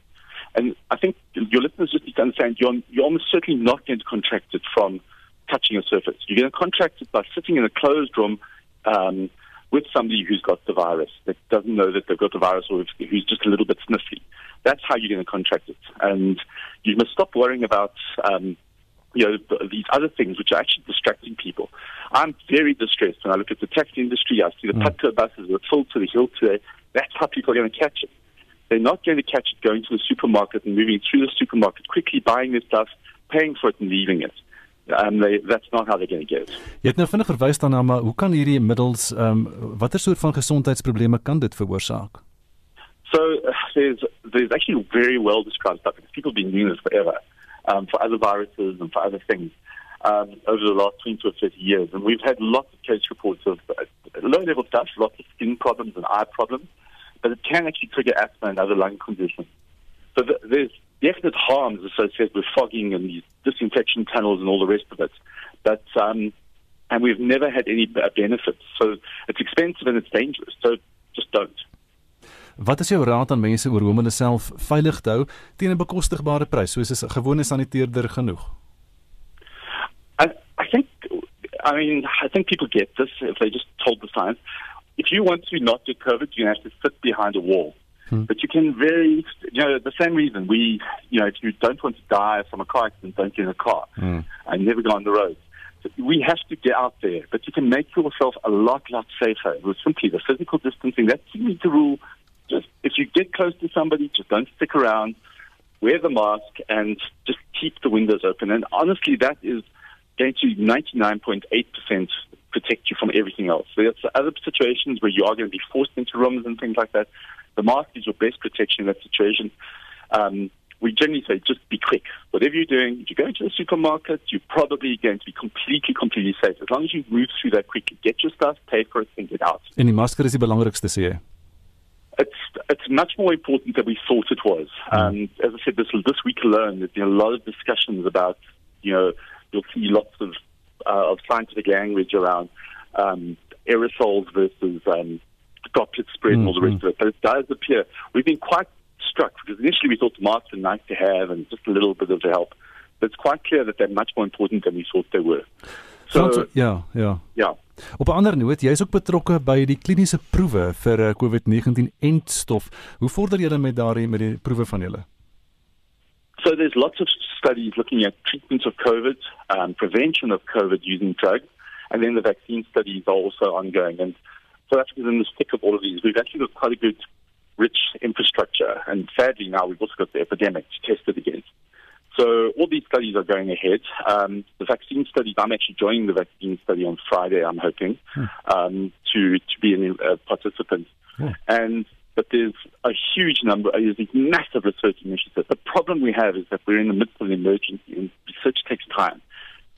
And I think your listeners just need to understand you're, you're almost certainly not going to contract it from touching a surface. You're going to contract it by sitting in a closed room um, with somebody who's got the virus, that doesn't know that they've got the virus or who's just a little bit sniffy. That's how you're going to contract it. And you must stop worrying about um, you know, these other things which are actually distracting people. I'm very distressed when I look at the taxi industry. I see the mm. Patco buses that full to the hill today. That's how people are going to catch it. They're not going to catch it going to the supermarket and moving through the supermarket, quickly buying their stuff, paying for it and leaving it. Um they that's not how they're going to get. Jy het nou vinnig verwys daarna maar hoe kan hierdie middels um watter soort van gesondheidsprobleme kan dit veroorsaak? So uh, there's there's actually very well described stuff. People have been doing this forever um for other viruses and for other things. Um, over the last 20 or 30 years. And we've had lots of case reports of uh, low level stuff, lots of skin problems and eye problems, but it can actually trigger asthma and other lung conditions. So th- there's definite harms associated with fogging and these disinfection tunnels and all the rest of it. But um, and we've never had any benefits. So it's expensive and it's dangerous. So just don't. Wat is jou raad aan mense oor hoe om hulle self veilig te hou teen 'n bekostigbare prys soos 'n gewone saniteerder genoeg? I I think I mean I think people get this if they just told the science. If you want to not get COVID, you have to sit behind a wall. Hmm. But you can very, you know, the same reason we, you know, if you don't want to die from a car accident, don't get in a car hmm. and never go on the road. So we have to get out there, but you can make yourself a lot, lot safer with simply the physical distancing. That's the rule. Just if you get close to somebody, just don't stick around, wear the mask, and just keep the windows open. And honestly, that is going to 99.8% protect you from everything else. There's other situations where you are going to be forced into rooms and things like that. The mask is your best protection in that situation. Um, we generally say just be quick. Whatever you're doing, if you're going to the supermarket, you're probably going to be completely, completely safe. As long as you move through that quickly, get your stuff, pay for it, and get out. En die masker is die belangrikste sê jy. It's it's much more important than we thought it was. Um, as I said, this this week alone, there's been a lot of discussions about, you know, you'll see lots of uh, of scientific language around um, aerosols versus um, droplet spread and all the rest of it. But it does appear we've been quite struck because initially we thought the masks were nice to have and just a little bit of help. But it's quite clear that they're much more important than we thought they were. So Frans, ja, ja. yeah. Op 'n ander noot, jy is ook betrokke by die kliniese proewe vir eh, COVID-19 entstof. Hoe vorder julle met daardie met die proewe van julle? So there's lots of studies looking at treatment of COVID, um, prevention of COVID using drugs, and then the vaccine studies are also ongoing. And South Africa's in the thick of all of these. We've actually got quite a good, rich infrastructure, and sadly now we've also got the epidemic to test it against. So all these studies are going ahead. Um, the vaccine studies, I'm actually joining the vaccine study on Friday, I'm hoping, um, to, to be a uh, participant. And but there's a huge number, uh, there's these massive research initiatives. The problem we have is that we're in the midst of an emergency, and research takes time.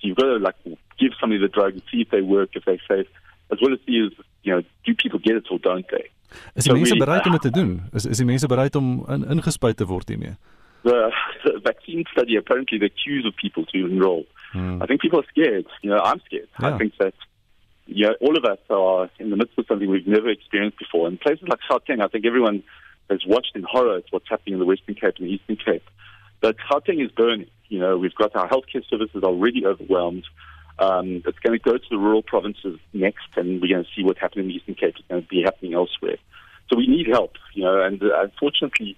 So you've got to like give somebody the drug and see if they work, if they're safe, as well as see is you know do people get it or don't they? Is die So mense we- bereid om uh, dit te doen? Is is die mense bereid om in, ingespuit te word hiermee? the, the vaccine study apparently the queues of people to enroll. Hmm. I think people are scared. You know, I'm scared. Yeah. I think that you know, all of us are in the midst of something we've never experienced before. In places like Gauteng, I think everyone has watched in horror at what's happening in the Western Cape and the Eastern Cape. But Gauteng is burning. You know, we've got our healthcare services already overwhelmed. Um, it's going to go to the rural provinces next, and we're going to see what happened in the Eastern Cape is going to be happening elsewhere. So we need help, you know, and uh, unfortunately,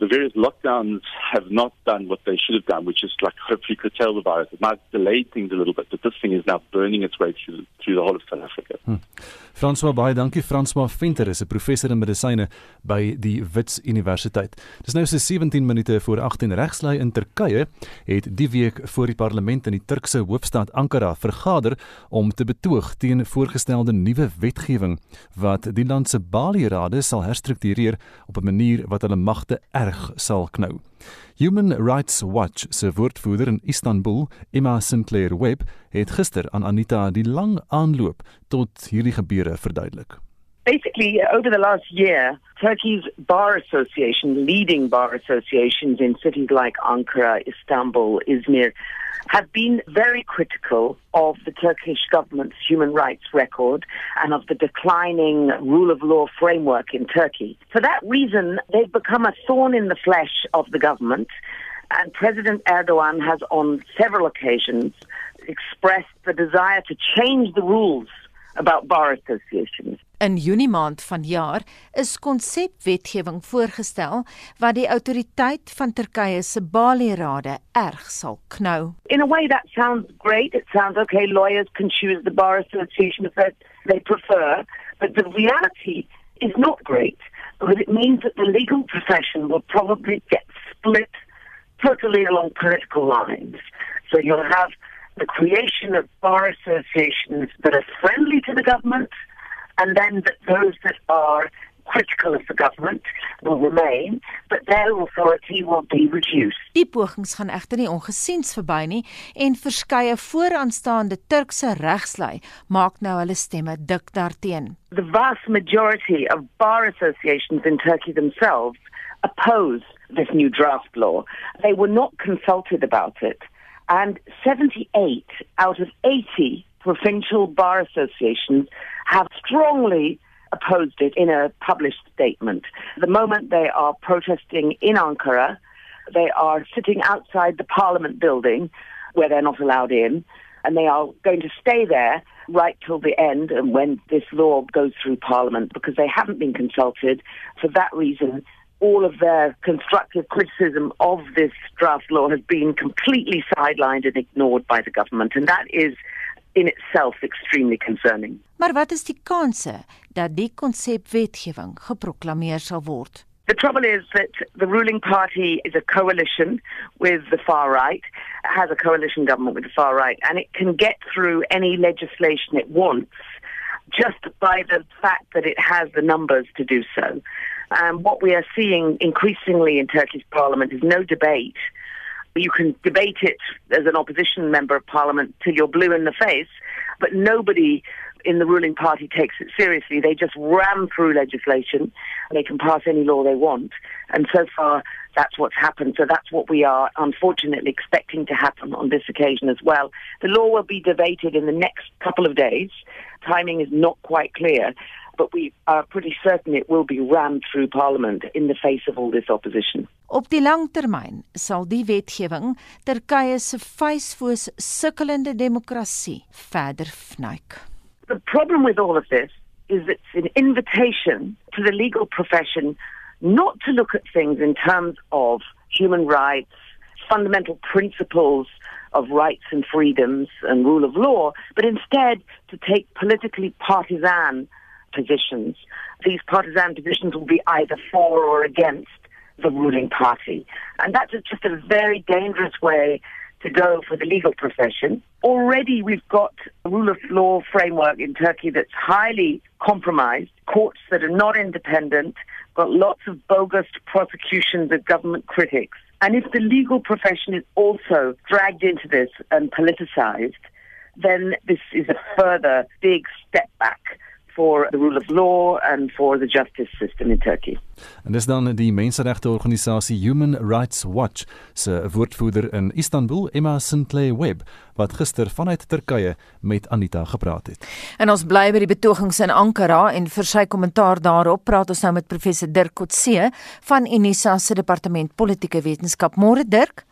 the various lockdowns have not done what they should have done, which is like hopefully curtail the virus. It might delayed things a little bit, but this thing is now burning its way through, through the whole of South Africa. François baie dankie. François Venter is 'n professor in medisyne by die Wits Universiteit. Dis nou so 17 minute voor 8 en regslei in Turkye het die week voor die parlement in die Turkse hoofstad Ankara vergader om te betoog teen voorgestelde nuwe wetgewing wat die land se balierade sal herstruktureer op 'n manier wat hulle magte erg sal knou. Human Rights Watch se woordvoerder in Istanbul, Emma Sinclair Webb, het gister aan Anita die lang aanloop tot hierdie gebeure verduidelik. basically over the last year, Turkey's bar association, leading bar associations in cities like Ankara, Istanbul, Izmir, have been very critical of the Turkish government's human rights record and of the declining rule of law framework in Turkey. For that reason, they've become a thorn in the flesh of the government. And President Erdogan has on several occasions expressed the desire to change the rules about bar associations. In Junie maand vanjaar is konsepwetgewing voorgestel wat die autoriteit van Turkye se balierade erg sal knou. in a way that sounds great. It sounds okay. Lawyers can choose the bar association that they prefer, but the reality is not great because it means that the legal profession will probably get split totally along political lines. So you'll have the creation of bar associations that are friendly to the government, and then that those that are critical of the government will remain, but their authority will be reduced. Die pogings gaan egter nie ongesiens verby nie en verskeie vooraanstaande Turkse regslui maak nou hulle stemme dik daarteen. the vast majority of bar associations in Turkey themselves oppose this new draft law. They were not consulted about it. And 78 out of 80 provincial bar associations have strongly opposed it in a published statement. The moment they are protesting in Ankara, they are sitting outside the parliament building where they're not allowed in, and they are going to stay there right till the end and when this law goes through parliament because they haven't been consulted. For that reason, all of their constructive criticism of this draft law has been completely sidelined and ignored by the government, and that is in itself extremely concerning. Maar wat is die kanse dat die konsepwetgewing geproklaameer sal word? The trouble is that the ruling party is a coalition with the far right, has a coalition government with the far right, and it can get through any legislation it wants just by the fact that it has the numbers to do so. Um, what we are seeing increasingly in Turkey's parliament is no debate. You can debate it as an opposition member of parliament till you're blue in the face, but nobody in the ruling party takes it seriously. They just ram through legislation. And they can pass any law they want. And so far, that's what's happened. So that's what we are unfortunately expecting to happen on this occasion as well. The law will be debated in the next couple of days. Timing is not quite clear, but we are pretty certain it will be rammed through Parliament in the face of all this opposition. Op die lang termyn sal die wetgewing Turkye se vuisfoos sukkelende demokrasie verder fnuik. The problem with all of this is it's an invitation to the legal profession not to look at things in terms of human rights, fundamental principles of rights and freedoms and rule of law, but instead to take politically partisan positions. These partisan positions will be either for or against the ruling party. And that's just a very dangerous way to go for the legal profession. Already we've got a rule of law framework in Turkey that's highly compromised, courts that are not independent, got lots of bogus prosecutions of government critics. And if the legal profession is also dragged into this and politicized, then this is a further big step back for the rule of law and for the justice system in Turkey. En dis dan die menseregteorganisasie Human Rights Watch se woordvoerder in Istanbul, Emma Sinclair Webb, wat gister vanuit Turkye met Anita gepraat het. En ons bly by die betogings in Ankara en vir sy kommentaar daarop praat ons nou met professor Dirk Kotse van Unisa se departement politieke wetenskap. Môre Dirk.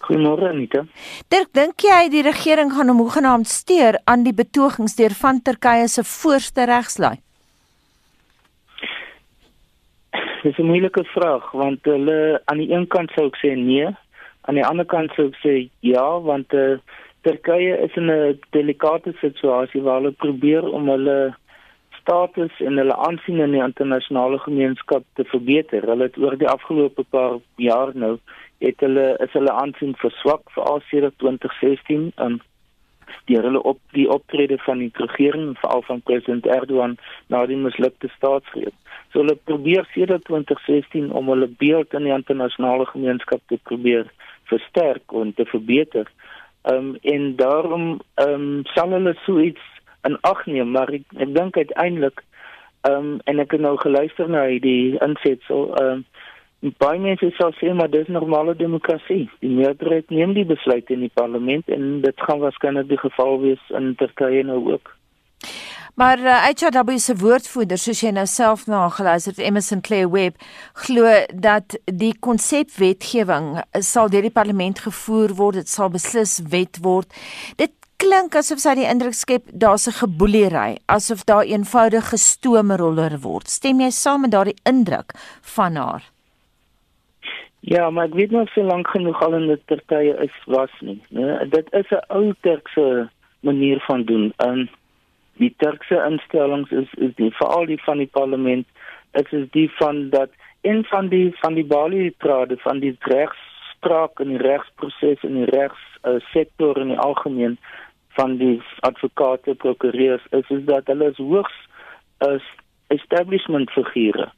Goeiemôre Anita. Dirk, dink jy die regering gaan hom hoegenaamd steur aan die betogings deur van Turkye se voorste regslui? Dis 'n moeilike vraag want hulle aan die een kant sou ek sê nee, aan die ander kant sou ek sê ja want uh, Turkye is in 'n delikate situasie waar hulle probeer om hulle status en hulle aansien in die internasionale gemeenskap te verbeter. Hulle het oor die afgelope paar jaar nou het hulle is hulle aansien verswak veral sedert 2016 um, deur hulle op die optrede van die regering veral van president Erdogan na die mislukte staatsgreep. So hulle probeer sedert 2016 om hulle beeld in die internasionale gemeenskap te probeer versterk en te verbeter. Ehm um, en daarom ehm um, sal hulle so iets in ag neem, maar ek, ek dink uiteindelik ehm um, en ek het nou geluister na die insetsel ehm um, baie mense sal sê maar dis normale demokrasie. Die meerderheid neem die besluit in die parlement en dit gaan waarskynlik die geval wees in Turkye nou ook. Maar uh, HRW se woordvoerder, soos jy nou self na geluister het, Emerson Claire Webb, glo dat die konsepwetgewing sal deur die parlement gevoer word, dit sal beslis wet word. Dit klink asof sy die indruk skep daar's 'n geboelery, asof daar eenvoudige stoomroller word. Stem jy saam met daardie indruk van haar? Ja, maar ek weet nog so lank genoeg al in die Turkye is was nie, né? Dit is 'n ou Turkse manier van doen. En die Turkse instellings is is die veral die van die parlement, dit is die van dat een van die van die Bali trade van die regspraak en die regsproses en die regs uh, sektor in die algemeen van die advokate prokureurs is is dat hulle is hoogs as establishment figure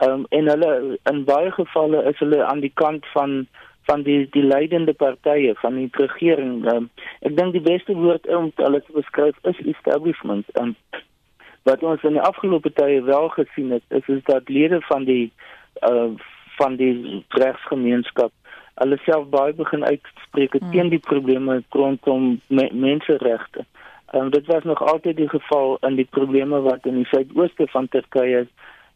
Ehm um, en hulle in baie gevalle is hulle aan die kant van van die die leidende partye van die regering. Um, ek dink die beste woord om hulle te beskryf is establishment. Um, wat ons in die afgelope tye wel gesien het, is is dat lede van die uh van die regsgemeenskap hulle self baie begin uitspreek hmm. teen die probleme rondom me menseregte. Um, dit was nog altyd die geval in die probleme wat in die suidooste van Turkye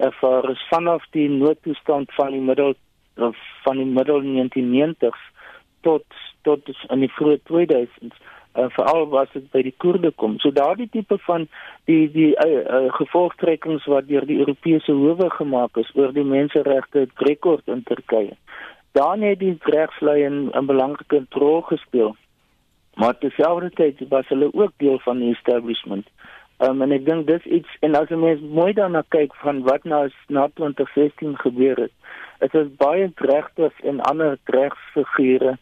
ervaar is vanaf die noodtoestand van die middel van die middel 1990s tot tot in die vroeë 2000s uh, veral was dit by die Koerde kom. So daardie tipe van die die uh, uh, gevolgtrekkings wat deur die Europese howe gemaak is oor die menseregte rekord in Turkye. Dan het die regslei 'n 'n belangrike rol gespeel. Maar terselfdertyd was hulle ook deel van die establishment Um, en ek dink dis iets en as jy mens mooi daarna kyk van wat nou na 2016 gebeur het, is dit baie regters en ander regsfigure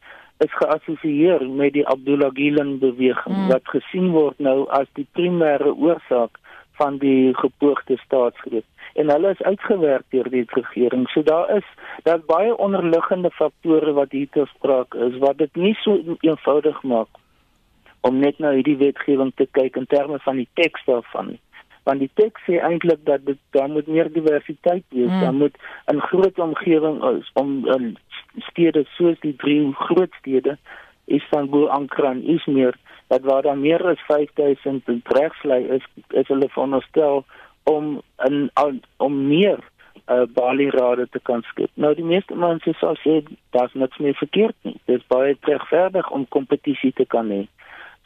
is geassosieer met die Abdullah Gülen beweging hmm. wat gesien word nou as die primêre oorsaak van die gepoogde staatsgreep en hulle is uitgewerk deur die regering. So daar is daar baie onderliggende faktore wat hier te sprake is wat dit nie so eenvoudig maak om net na hierdie wetgewing te kyk in terme van die teks daarvan. Want die teks sê eintlik dat dit daar moet meer diversiteit wees. Hmm. Daar moet 'n groot omgewing is om in stede soos die drie groot stede Istanbul, Ankara en Izmir dat waar daar meer as 5000 regslei is, is hulle veronderstel om in om meer uh, Bali rade te kan skep. Nou die meeste mense sal sê daar's niks meer verkeerd nie. Dit is baie regverdig om kompetisie te kan hê.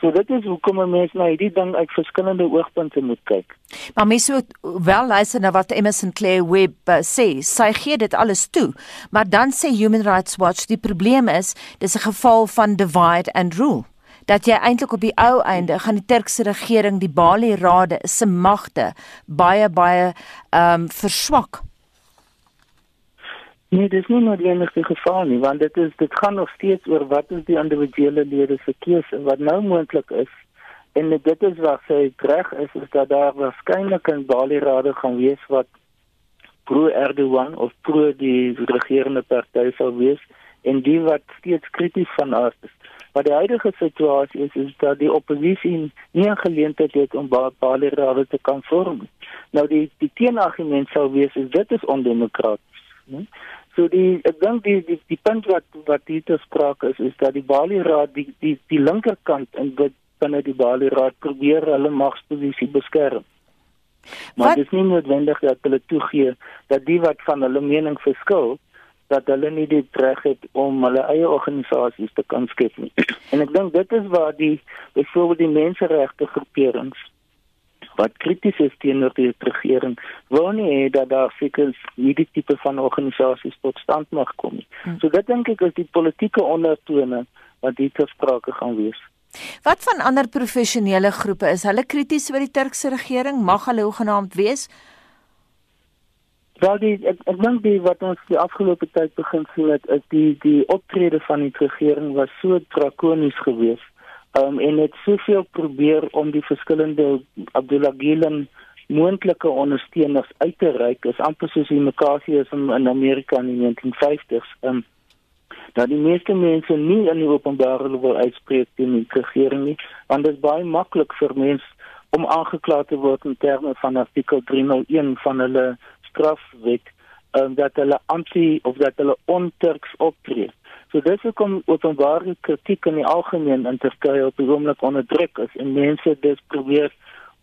So dit is hoekom mense na hierdie ding uit verskillende oogpunte moet kyk. Maar mense moet wel luister na wat Emerson Claire Webb uh, sê. Sy gee dit alles toe, maar dan sê Human Rights Watch die probleem is dis 'n geval van divide and rule dat jy eintlik op die ou einde gaan die Turkse regering die Bali Rade se magte baie baie ehm um, verswak. Nee, dit is nie noodwendig die geval nie, want dit is dit gaan nog steeds oor wat is die individuele lede se keuse wat nou moontlik is. En dit is wat sy reg is, is dat daar waarskynlik 'n Bali Rade gaan wees wat pro Erdogan of pro die regerende party sal wees en die wat steeds krities van aard is. Maar die huidige situasie is is dat die oppositie nie 'n geleentheid het om Bali Rade te kan vorm. Nou die die teenargument sou wees is dit is ondemokraties. Nee? So die ek dink die die die punt wat wat hier te sprake is is dat die Bali Raad die die die linkerkant in dit binne die Bali Raad probeer hulle magsposisie beskerm. Maar dit is nie noodwendig dat hulle toegee dat die wat van hulle mening verskil dat hulle nie die reg het om hulle eie organisasies te kan skep nie. En ek dink dit is waar die byvoorbeeld die menseregte groeperings wat krities is teenoor die regering wil nie hê dat daar seker hierdie tipe van organisasies tot stand mag kom nie. Hmm. So dit dink ek is die politieke ondertone wat hier te sprake gaan wees. Wat van ander professionele groepe is hulle krities oor die Turkse regering? Mag hulle hoegenaamd wees? Wel die ek, ek dink die wat ons die afgelope tyd begin sien het is die die optrede van die regering was so drakonies geweest. Um, en het soveel probeer om die verskillende Abdullah Gülen moontlike ondersteuners uit te reik. Is amper soos die mekasie is in, in Amerika in die 1950s um, dat die meeste mense nie in die openbare wil uitspreek teen die regering nie want dit is baie maklik vir mense om aangekla te word in terme van artikel 301 van hulle strafwet um, dat hulle anti of dat hulle onturks optree So dis hoekom openbare kritiek in die algemeen in Turkye op die oomblik onderdruk is en mense dis probeer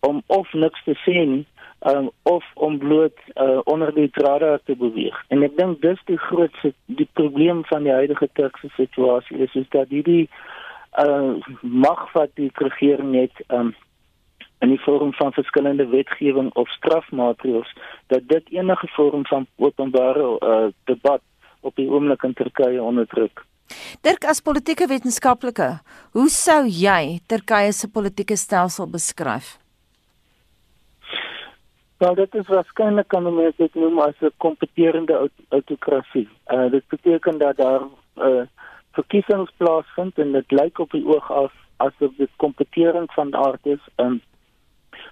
om of niks te sê nie um, of om bloot uh, onder die radar te beweeg. En ek dink dis die grootste die probleem van die huidige Turkse situasie is is dat hierdie uh, mag wat die regering het um, in die vorm van verskillende wetgewing of strafmaatreëls dat dit enige vorm van openbare uh, debat op die oomblik in Turkye onderdruk. Dirk as politieke wetenskaplike, hoe sou jy Turkye se politieke stelsel beskryf? Nou dit is waarskynlik kan mense dit noem as 'n kompeterende autokrasie. Uh dit beteken dat daar 'n uh, verkiesings plaasvind en dit lyk op die oog af asof dit kompeterend van aard is. Um,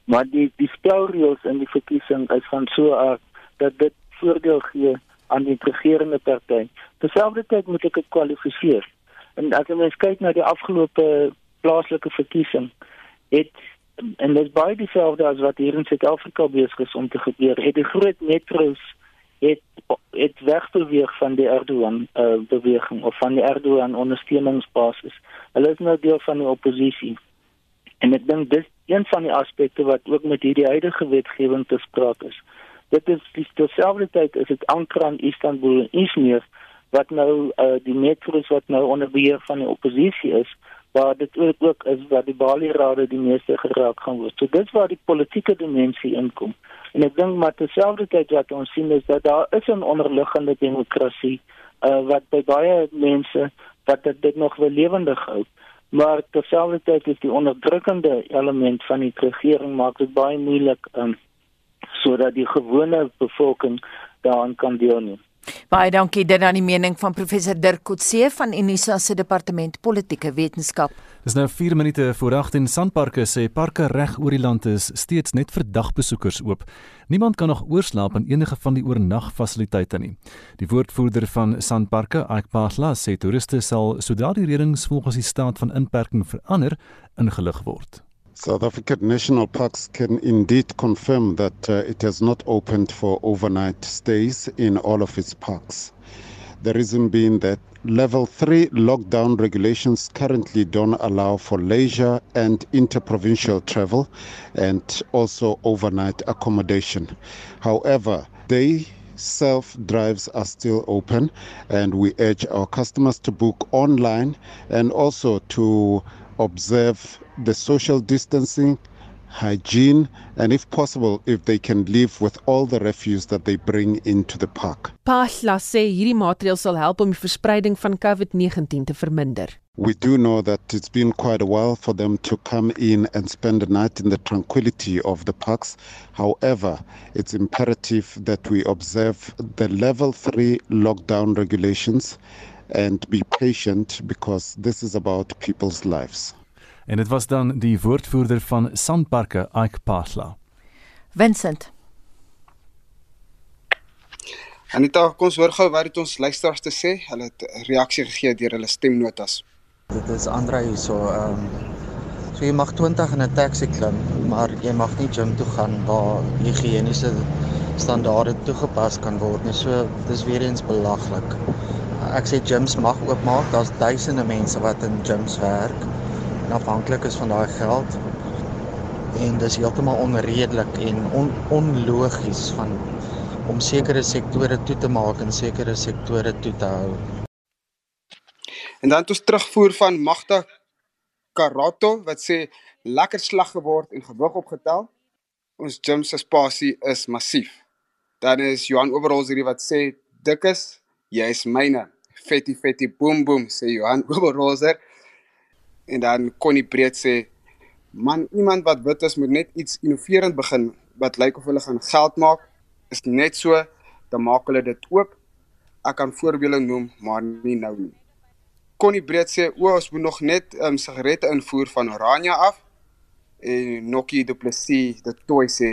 maar die die spelreëls in die verkiesing is van so 'n aard dat dit voordeel gee aan die regerende party. Terselfdertyd moet ek dit kwalifiseer. En as jy mens kyk na die afgelope plaaslike verkiesing, het en dit is baie dieselfde as wat hier in Suid-Afrika besig om te gebeur. Het die groot metros het het wegbeweeg van die Erdogan uh, beweging of van die Erdogan ondersteuningsbasis. Hulle is nou deel van die oppositie. En ek dink dis een van die aspekte wat ook met hierdie huidige wetgewing te sprake is dit is dis dieselfde tyd is dit Ankara en Istanbul en Izmir wat nou uh, die metros wat nou onder beheer van die oppositie is waar dit ook, ook is waar die Bali Rade die meeste geraak gaan word. So dit waar die politieke dimensie inkom. En ek dink maar terselfdertyd wat ons sien is dat daar is 'n onderliggende demokrasie uh, wat by baie mense wat dit nog wel lewendig hou maar terselfdertyd is die onderdrukkende element van die regering maak dit baie moeilik um, sodat die gewone bevolking daaraan kan deelneem. Baie dankie dit aan die mening van professor Dirk Kotse van Unisa se departement politieke wetenskap. Dis nou 4 minute voor 8 en Sandparke sê parke reg oor die land is steeds net vir dagbesoekers oop. Niemand kan nog oorslaap in enige van die oornagfasiliteite nie. Die woordvoerder van Sandparke, Ike Pasla, sê toeriste sal sodra die reëlings volgens die staat van inperking verander, ingelig word. South African National Parks can indeed confirm that uh, it has not opened for overnight stays in all of its parks. The reason being that level 3 lockdown regulations currently don't allow for leisure and interprovincial travel and also overnight accommodation. However, they self drives are still open and we urge our customers to book online and also to observe the social distancing, hygiene, and if possible, if they can live with all the refuse that they bring into the park. Pasla sê hierdie maatreëls sal help om die verspreiding van COVID-19 te verminder. We do know that it's been quite a while for them to come in and spend the night in the tranquility of the parks. However, it's imperative that we observe the level 3 lockdown regulations and be patient because this is about people's lives. En dit was dan die woordvoerder van Sandparke Ike Pasla. Vincent. Anita, kom ons hoor gou wat het ons luisteraars te sê. Hulle het reaksie gegee deur hulle stemnotas. Dit is Andre hierso. Ehm um, so jy mag 20 in 'n taxi klim, maar jy mag nie gym toe gaan waar higiëniese standaarde toegepas kan word nie. So dis weer eens belaglik. Ek sê gyms mag oopmaak. Daar's duisende mense wat in gyms werk en afhanklik is van daai geld. En dis heeltemal onredelik en on, onlogies van om sekere sektore toe te maak en sekere sektore toe te hou. En dan ons terugvoer van Magda Karato wat sê lekker slag geword en gewig opgetel. Ons gym se spasie is massief. Dan is Johan Oberholz hierdie wat sê dik is, jy is myne. Fetty fetty boom boom sê Johan Oberholzer. En dan Connie Breed sê man iemand wat wit is moet net iets innoverend begin wat lyk of hulle gaan geld maak. Is net so dan maak hulle dit oop. Ek kan voorbeelde noem, maar nie nou nie. Connie Breed sê o, ons moet nog net um, sigarette invoer van Oranje af. En Nokkie Du Plessis, dit toe sê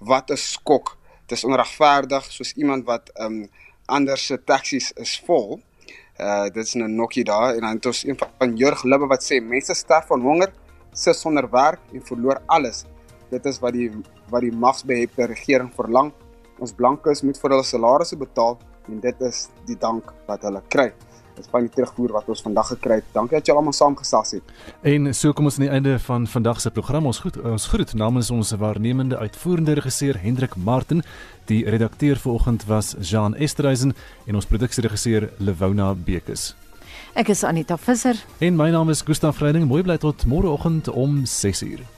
wat 'n skok. Dit is onregverdig soos iemand wat um ander se taksies is vol. Uh dit is 'n Nokkie daar en dan het ons een van Jurg Libbe wat sê mense sterf van honger, sit sonder werk en verloor alles. Dit is wat die wat die magsbehepte regering verlang. Ons blankes moet vir hulle salarisse betaal en dit is die dank wat hulle kry van die terugvoer wat ons vandag gekry het. Dankie dat julle almal saamgesels het. En so kom ons aan die einde van vandag se program. Ons goed ons groet namens ons waarnemende uitvoerende regisseur Hendrik Martin. Die redakteur vanoggend was Jean Esterhuizen en ons produksieregisseur Lewona Bekes. Ek is Anita Visser en my naam is Gustaf Vreiding. Mooi bly tot môreoggend om 6:00.